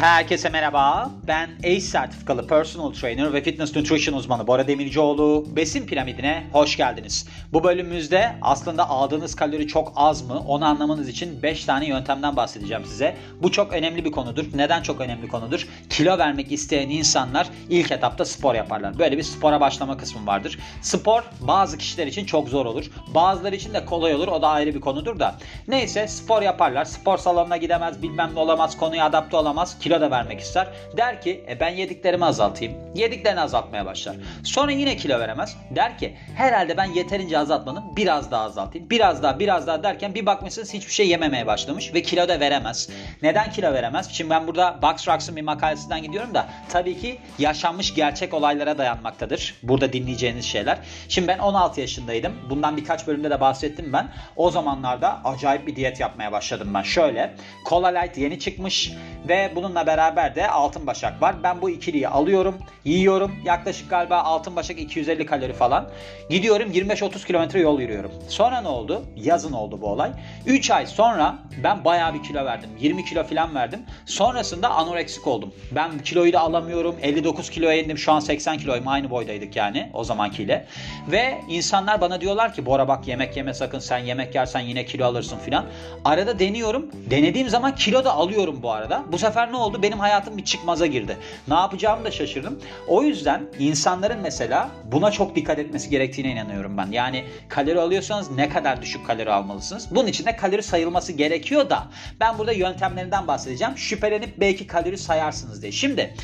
Herkese merhaba. Ben ACE sertifikalı personal trainer ve fitness nutrition uzmanı Bora Demircioğlu. Besin piramidine hoş geldiniz. Bu bölümümüzde aslında aldığınız kalori çok az mı onu anlamanız için 5 tane yöntemden bahsedeceğim size. Bu çok önemli bir konudur. Neden çok önemli konudur? Kilo vermek isteyen insanlar ilk etapta spor yaparlar. Böyle bir spora başlama kısmı vardır. Spor bazı kişiler için çok zor olur. Bazıları için de kolay olur. O da ayrı bir konudur da. Neyse spor yaparlar. Spor salonuna gidemez, bilmem ne olamaz, konuya adapte olamaz kilo da vermek ister. Der ki e, ben yediklerimi azaltayım. Yediklerini azaltmaya başlar. Sonra yine kilo veremez. Der ki herhalde ben yeterince azaltmadım. Biraz daha azaltayım. Biraz daha biraz daha derken bir bakmışsınız hiçbir şey yememeye başlamış ve kilo da veremez. Neden kilo veremez? Şimdi ben burada Box Rocks'ın bir makalesinden gidiyorum da tabii ki yaşanmış gerçek olaylara dayanmaktadır. Burada dinleyeceğiniz şeyler. Şimdi ben 16 yaşındaydım. Bundan birkaç bölümde de bahsettim ben. O zamanlarda acayip bir diyet yapmaya başladım ben. Şöyle Cola Light yeni çıkmış ve bununla beraber de altın başak var. Ben bu ikiliyi alıyorum, yiyorum. Yaklaşık galiba altın başak 250 kalori falan. Gidiyorum 25-30 kilometre yol yürüyorum. Sonra ne oldu? Yazın oldu bu olay. 3 ay sonra ben bayağı bir kilo verdim. 20 kilo falan verdim. Sonrasında anoreksik oldum. Ben kiloyu da alamıyorum. 59 kiloya indim. Şu an 80 kiloyum. Aynı boydaydık yani o zamankiyle. Ve insanlar bana diyorlar ki Bora bak yemek yeme sakın. Sen yemek yersen yine kilo alırsın filan. Arada deniyorum. Denediğim zaman kilo da alıyorum bu arada. Bu sefer ne oldu? Benim hayatım bir çıkmaza girdi. Ne yapacağımı da şaşırdım. O yüzden insanların mesela buna çok dikkat etmesi gerektiğine inanıyorum ben. Yani kalori alıyorsanız ne kadar düşük kalori almalısınız? Bunun için de kalori sayılması gerekiyor da ben burada yöntemlerinden bahsedeceğim. Şüphelenip belki kalori sayarsınız diye. Şimdi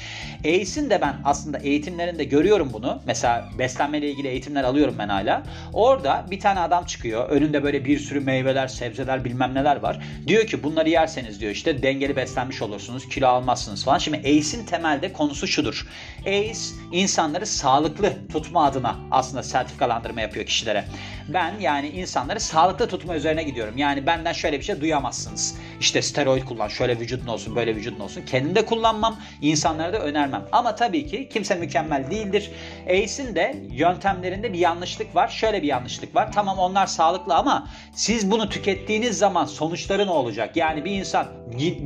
ACE'in de ben aslında eğitimlerinde görüyorum bunu. Mesela beslenmeyle ilgili eğitimler alıyorum ben hala. Orada bir tane adam çıkıyor. Önünde böyle bir sürü meyveler, sebzeler bilmem neler var. Diyor ki bunları yerseniz diyor işte dengeli beslenmiş olursunuz. Kilo almazsınız falan. Şimdi ACE'in temelde konusu şudur. ACE insanları sağlıklı tutma adına aslında sertifikalandırma yapıyor kişilere. Ben yani insanları sağlıklı tutma üzerine gidiyorum. Yani benden şöyle bir şey duyamazsınız. İşte steroid kullan, şöyle vücudun olsun, böyle vücudun olsun. Kendim de kullanmam, insanlara da önermem. Ama tabii ki kimse mükemmel değildir. ACE'in de yöntemlerinde bir yanlışlık var. Şöyle bir yanlışlık var. Tamam onlar sağlıklı ama siz bunu tükettiğiniz zaman sonuçları ne olacak? Yani bir insan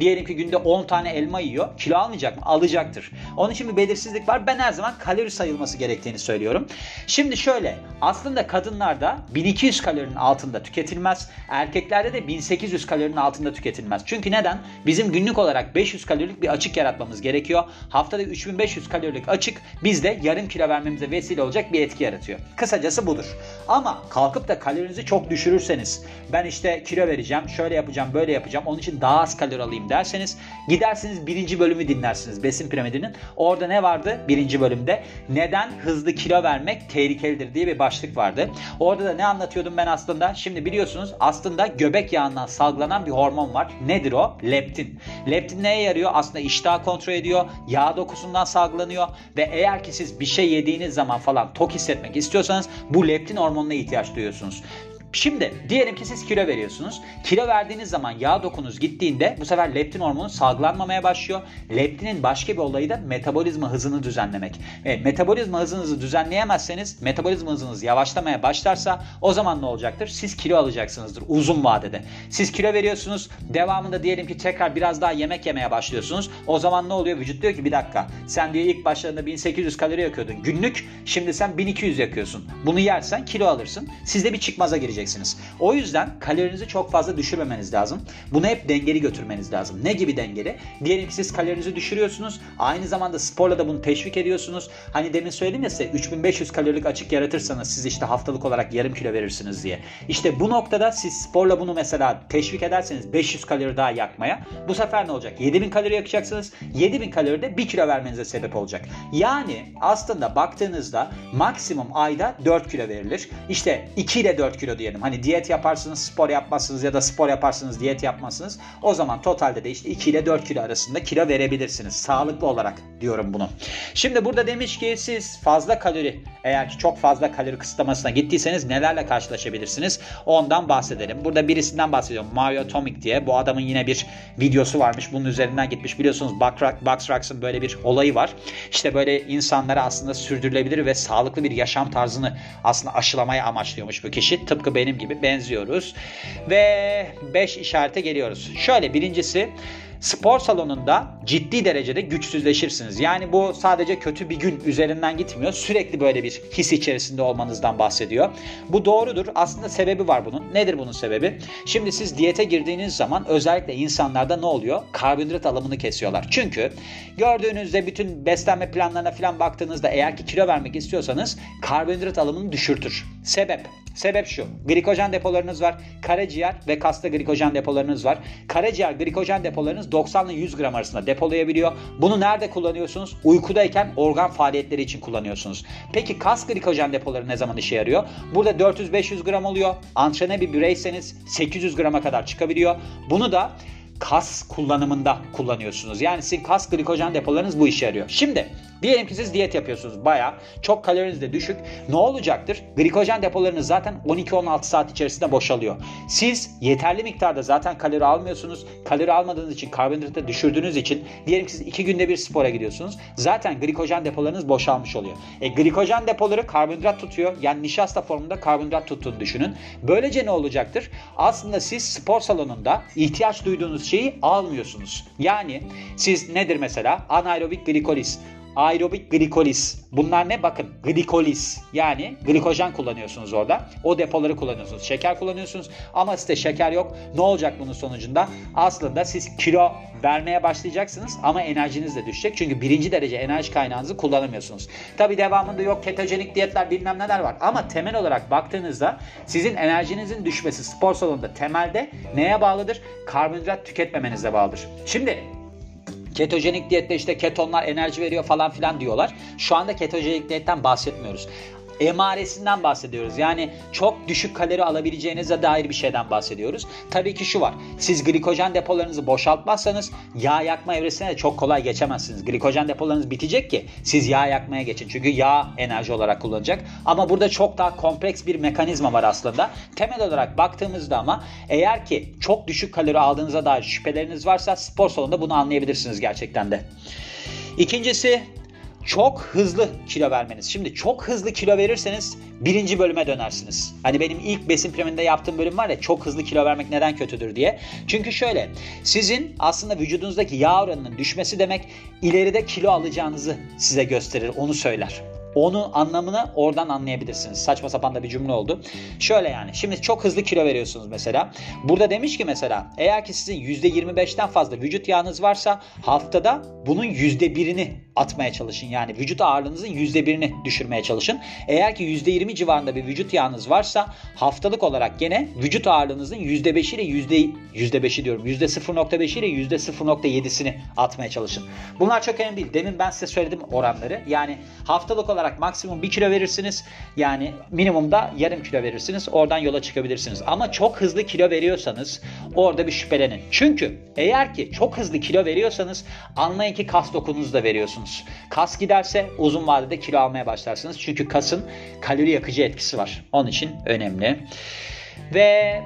diyelim ki günde 10 tane elma yiyor. Kilo almayacak mı? Alacaktır. Onun için bir belirsizlik var. Ben her zaman kalori sayılması gerektiğini söylüyorum. Şimdi şöyle aslında kadınlarda 1200 kalorinin altında tüketilmez. Erkeklerde de 1800 kalorinin altında tüketilmez. Çünkü neden? Bizim günlük olarak 500 kalorilik bir açık yaratmamız gerekiyor. Haftada 3500 kalorilik açık bizde yarım kilo vermemize vesile olacak bir etki yaratıyor. Kısacası budur. Ama kalkıp da kalorinizi çok düşürürseniz ben işte kilo vereceğim, şöyle yapacağım, böyle yapacağım. Onun için daha az kalori alayım derseniz gidersiniz birinci bölümü dinlersiniz besin piramidinin. Orada ne vardı? Birinci bölümde neden hızlı kilo vermek tehlikelidir diye bir başlık vardı. Orada da ne anlatıyordum ben aslında? Şimdi biliyorsunuz aslında göbek yağından salgılanan bir hormon var. Nedir o? Leptin. Leptin neye yarıyor? Aslında iştah kontrol ediyor. Yağ dokusundan salgılanıyor ve eğer ki siz bir şey yediğiniz zaman falan tok hissetmek istiyorsanız bu leptin hormonuna ihtiyaç duyuyorsunuz. Şimdi diyelim ki siz kilo veriyorsunuz. Kilo verdiğiniz zaman yağ dokunuz gittiğinde bu sefer leptin hormonu salgılanmamaya başlıyor. Leptinin başka bir olayı da metabolizma hızını düzenlemek. E, metabolizma hızınızı düzenleyemezseniz metabolizma hızınız yavaşlamaya başlarsa o zaman ne olacaktır? Siz kilo alacaksınızdır uzun vadede. Siz kilo veriyorsunuz. Devamında diyelim ki tekrar biraz daha yemek yemeye başlıyorsunuz. O zaman ne oluyor? Vücut diyor ki bir dakika. Sen diyor ilk başlarında 1800 kalori yakıyordun günlük. Şimdi sen 1200 yakıyorsun. Bunu yersen kilo alırsın. Siz de bir çıkmaza gireceksiniz vereceksiniz. O yüzden kalorinizi çok fazla düşürmemeniz lazım. Bunu hep dengeli götürmeniz lazım. Ne gibi dengeli? Diyelim ki siz kalorinizi düşürüyorsunuz. Aynı zamanda sporla da bunu teşvik ediyorsunuz. Hani demin söyledim ya size 3500 kalorilik açık yaratırsanız siz işte haftalık olarak yarım kilo verirsiniz diye. İşte bu noktada siz sporla bunu mesela teşvik ederseniz 500 kalori daha yakmaya bu sefer ne olacak? 7000 kalori yakacaksınız. 7000 kalori de 1 kilo vermenize sebep olacak. Yani aslında baktığınızda maksimum ayda 4 kilo verilir. İşte 2 ile 4 kilo diye diyelim. Hani diyet yaparsınız, spor yapmazsınız ya da spor yaparsınız, diyet yapmazsınız. O zaman totalde de işte 2 ile 4 kilo arasında kilo verebilirsiniz. Sağlıklı olarak diyorum bunu. Şimdi burada demiş ki siz fazla kalori eğer ki çok fazla kalori kısıtlamasına gittiyseniz nelerle karşılaşabilirsiniz? Ondan bahsedelim. Burada birisinden bahsediyorum. Mario Atomic diye. Bu adamın yine bir videosu varmış. Bunun üzerinden gitmiş. Biliyorsunuz Box Rocks'ın böyle bir olayı var. İşte böyle insanlara aslında sürdürülebilir ve sağlıklı bir yaşam tarzını aslında aşılamaya amaçlıyormuş bu kişi. Tıpkı benim gibi benziyoruz. Ve 5 işarete geliyoruz. Şöyle birincisi spor salonunda ciddi derecede güçsüzleşirsiniz. Yani bu sadece kötü bir gün üzerinden gitmiyor. Sürekli böyle bir his içerisinde olmanızdan bahsediyor. Bu doğrudur. Aslında sebebi var bunun. Nedir bunun sebebi? Şimdi siz diyete girdiğiniz zaman özellikle insanlarda ne oluyor? Karbonhidrat alımını kesiyorlar. Çünkü gördüğünüzde bütün beslenme planlarına falan baktığınızda eğer ki kilo vermek istiyorsanız karbonhidrat alımını düşürtür. Sebep Sebep şu. Glikojen depolarınız var. Karaciğer ve kasta glikojen depolarınız var. Karaciğer glikojen depolarınız 90 ile 100 gram arasında depolayabiliyor. Bunu nerede kullanıyorsunuz? Uykudayken organ faaliyetleri için kullanıyorsunuz. Peki kas glikojen depoları ne zaman işe yarıyor? Burada 400-500 gram oluyor. Antrene bir bireyseniz 800 grama kadar çıkabiliyor. Bunu da kas kullanımında kullanıyorsunuz. Yani sizin kas glikojen depolarınız bu işe yarıyor. Şimdi diyelim ki siz diyet yapıyorsunuz baya çok kaloriniz de düşük. Ne olacaktır? Glikojen depolarınız zaten 12-16 saat içerisinde boşalıyor. Siz yeterli miktarda zaten kalori almıyorsunuz. Kalori almadığınız için karbonhidratı düşürdüğünüz için diyelim ki siz 2 günde bir spora gidiyorsunuz. Zaten glikojen depolarınız boşalmış oluyor. E, glikojen depoları karbonhidrat tutuyor. Yani nişasta formunda karbonhidrat tuttuğunu düşünün. Böylece ne olacaktır? Aslında siz spor salonunda ihtiyaç duyduğunuz şeyi almıyorsunuz. Yani siz nedir mesela? Anaerobik glikoliz aerobik glikoliz. Bunlar ne? Bakın glikoliz yani glikojen kullanıyorsunuz orada. O depoları kullanıyorsunuz. Şeker kullanıyorsunuz ama size şeker yok. Ne olacak bunun sonucunda? Aslında siz kilo vermeye başlayacaksınız ama enerjiniz de düşecek. Çünkü birinci derece enerji kaynağınızı kullanamıyorsunuz. Tabi devamında yok ketojenik diyetler bilmem neler var. Ama temel olarak baktığınızda sizin enerjinizin düşmesi spor salonunda temelde neye bağlıdır? Karbonhidrat tüketmemenize bağlıdır. Şimdi Ketojenik diyette işte ketonlar enerji veriyor falan filan diyorlar. Şu anda ketojenik diyetten bahsetmiyoruz emaresinden bahsediyoruz. Yani çok düşük kalori alabileceğinize dair bir şeyden bahsediyoruz. Tabii ki şu var. Siz glikojen depolarınızı boşaltmazsanız yağ yakma evresine de çok kolay geçemezsiniz. Glikojen depolarınız bitecek ki siz yağ yakmaya geçin. Çünkü yağ enerji olarak kullanacak. Ama burada çok daha kompleks bir mekanizma var aslında. Temel olarak baktığımızda ama eğer ki çok düşük kalori aldığınıza dair şüpheleriniz varsa spor salonunda bunu anlayabilirsiniz gerçekten de. İkincisi çok hızlı kilo vermeniz. Şimdi çok hızlı kilo verirseniz birinci bölüme dönersiniz. Hani benim ilk besin piramidinde yaptığım bölüm var ya çok hızlı kilo vermek neden kötüdür diye. Çünkü şöyle sizin aslında vücudunuzdaki yağ oranının düşmesi demek ileride kilo alacağınızı size gösterir, onu söyler. Onun anlamını oradan anlayabilirsiniz. Saçma sapan da bir cümle oldu. Şöyle yani. Şimdi çok hızlı kilo veriyorsunuz mesela. Burada demiş ki mesela eğer ki sizin %25'ten fazla vücut yağınız varsa haftada bunun %1'ini atmaya çalışın. Yani vücut ağırlığınızın %1'ini düşürmeye çalışın. Eğer ki %20 civarında bir vücut yağınız varsa haftalık olarak gene vücut ağırlığınızın %5 ile yüzde 5'i diyorum %0.5 ile %0.7'sini atmaya çalışın. Bunlar çok önemli değil. Demin ben size söyledim oranları. Yani haftalık olarak olarak maksimum 1 kilo verirsiniz. Yani minimumda yarım kilo verirsiniz. Oradan yola çıkabilirsiniz. Ama çok hızlı kilo veriyorsanız orada bir şüphelenin. Çünkü eğer ki çok hızlı kilo veriyorsanız anlayın ki kas dokununuzu da veriyorsunuz. Kas giderse uzun vadede kilo almaya başlarsınız. Çünkü kasın kalori yakıcı etkisi var. Onun için önemli. Ve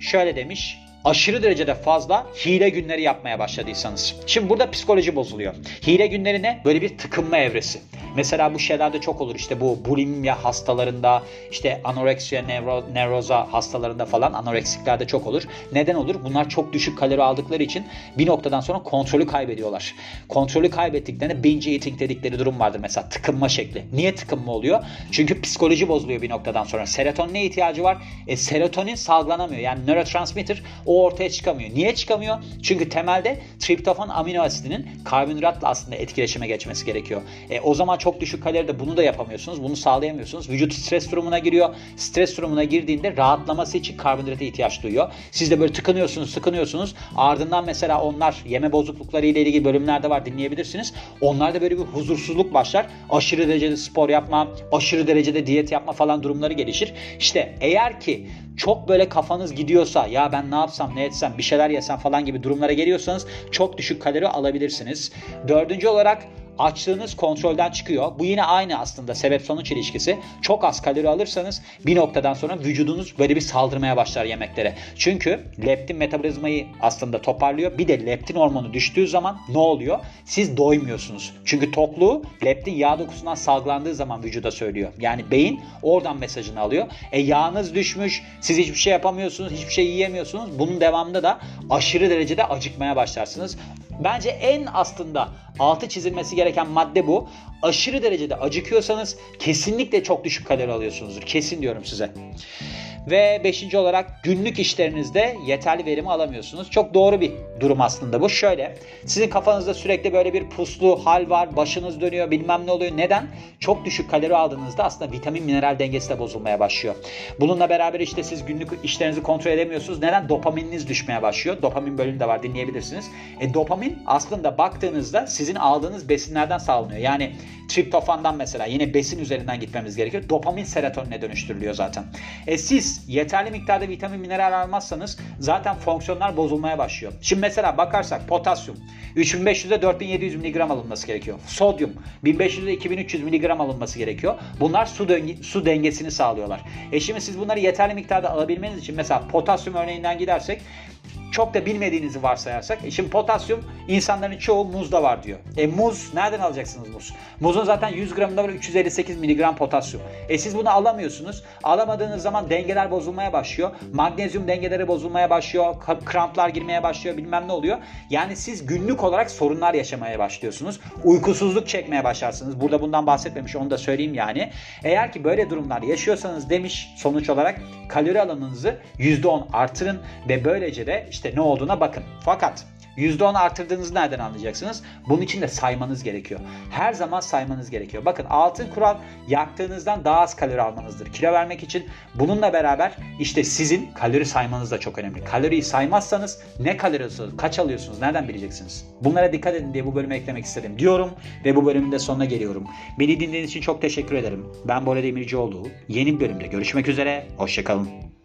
şöyle demiş aşırı derecede fazla hile günleri yapmaya başladıysanız. Şimdi burada psikoloji bozuluyor. Hile günleri ne? Böyle bir tıkınma evresi. Mesela bu şeylerde çok olur işte bu bulimya hastalarında işte anoreksiya nevro, nevroza hastalarında falan anoreksiklerde çok olur. Neden olur? Bunlar çok düşük kalori aldıkları için bir noktadan sonra kontrolü kaybediyorlar. Kontrolü kaybettiklerinde binge eating dedikleri durum vardır mesela tıkınma şekli. Niye tıkınma oluyor? Çünkü psikoloji bozuluyor bir noktadan sonra. Serotonine ihtiyacı var. E, serotonin salgılanamıyor. Yani nörotransmitter o ortaya çıkamıyor. Niye çıkamıyor? Çünkü temelde triptofan amino asidinin karbonhidratla aslında etkileşime geçmesi gerekiyor. E, o zaman çok düşük kaloride bunu da yapamıyorsunuz. Bunu sağlayamıyorsunuz. Vücut stres durumuna giriyor. Stres durumuna girdiğinde rahatlaması için karbonhidrata ihtiyaç duyuyor. Siz de böyle tıkınıyorsunuz, sıkınıyorsunuz. Ardından mesela onlar yeme bozuklukları ile ilgili bölümlerde var dinleyebilirsiniz. Onlarda böyle bir huzursuzluk başlar. Aşırı derecede spor yapma, aşırı derecede diyet yapma falan durumları gelişir. İşte eğer ki çok böyle kafanız gidiyorsa ya ben ne yapsam ne etsem bir şeyler yesem falan gibi durumlara geliyorsanız çok düşük kalori alabilirsiniz. Dördüncü olarak açlığınız kontrolden çıkıyor. Bu yine aynı aslında sebep sonuç ilişkisi. Çok az kalori alırsanız bir noktadan sonra vücudunuz böyle bir saldırmaya başlar yemeklere. Çünkü leptin metabolizmayı aslında toparlıyor. Bir de leptin hormonu düştüğü zaman ne oluyor? Siz doymuyorsunuz. Çünkü tokluğu leptin yağ dokusundan salgılandığı zaman vücuda söylüyor. Yani beyin oradan mesajını alıyor. E yağınız düşmüş, siz hiçbir şey yapamıyorsunuz, hiçbir şey yiyemiyorsunuz. Bunun devamında da aşırı derecede acıkmaya başlarsınız. Bence en aslında altı çizilmesi gereken madde bu. Aşırı derecede acıkıyorsanız kesinlikle çok düşük kalori alıyorsunuzdur. Kesin diyorum size. Ve beşinci olarak günlük işlerinizde yeterli verimi alamıyorsunuz. Çok doğru bir durum aslında bu. Şöyle sizin kafanızda sürekli böyle bir puslu hal var. Başınız dönüyor bilmem ne oluyor. Neden? Çok düşük kalori aldığınızda aslında vitamin mineral dengesi de bozulmaya başlıyor. Bununla beraber işte siz günlük işlerinizi kontrol edemiyorsunuz. Neden? Dopamininiz düşmeye başlıyor. Dopamin bölümü de var dinleyebilirsiniz. E, dopamin aslında baktığınızda sizin aldığınız besinlerden sağlanıyor. Yani triptofandan mesela yine besin üzerinden gitmemiz gerekiyor. Dopamin serotonine dönüştürülüyor zaten. E siz yeterli miktarda vitamin mineral almazsanız zaten fonksiyonlar bozulmaya başlıyor. Şimdi mesela bakarsak potasyum 3500'e 4700 mg alınması gerekiyor. Sodyum 1500'e 2300 mg alınması gerekiyor. Bunlar su, denge, su dengesini sağlıyorlar. E şimdi siz bunları yeterli miktarda alabilmeniz için mesela potasyum örneğinden gidersek çok da bilmediğinizi varsayarsak. E şimdi potasyum insanların çoğu muzda var diyor. E muz nereden alacaksınız muz? Muzun zaten 100 gramında var 358 miligram potasyum. E siz bunu alamıyorsunuz. Alamadığınız zaman dengeler bozulmaya başlıyor. Magnezyum dengeleri bozulmaya başlıyor. Kramplar girmeye başlıyor bilmem ne oluyor. Yani siz günlük olarak sorunlar yaşamaya başlıyorsunuz. Uykusuzluk çekmeye başlarsınız. Burada bundan bahsetmemiş onu da söyleyeyim yani. Eğer ki böyle durumlar yaşıyorsanız demiş sonuç olarak kalori alanınızı %10 artırın ve böylece de işte işte ne olduğuna bakın. Fakat %10 artırdığınızı nereden anlayacaksınız? Bunun için de saymanız gerekiyor. Her zaman saymanız gerekiyor. Bakın altın kural yaktığınızdan daha az kalori almanızdır. Kilo vermek için bununla beraber işte sizin kalori saymanız da çok önemli. Kaloriyi saymazsanız ne kalori alıyorsunuz, kaç alıyorsunuz, nereden bileceksiniz? Bunlara dikkat edin diye bu bölüme eklemek istedim diyorum ve bu bölümün de sonuna geliyorum. Beni dinlediğiniz için çok teşekkür ederim. Ben Bora Demircioğlu. Yeni bir bölümde görüşmek üzere. Hoşçakalın.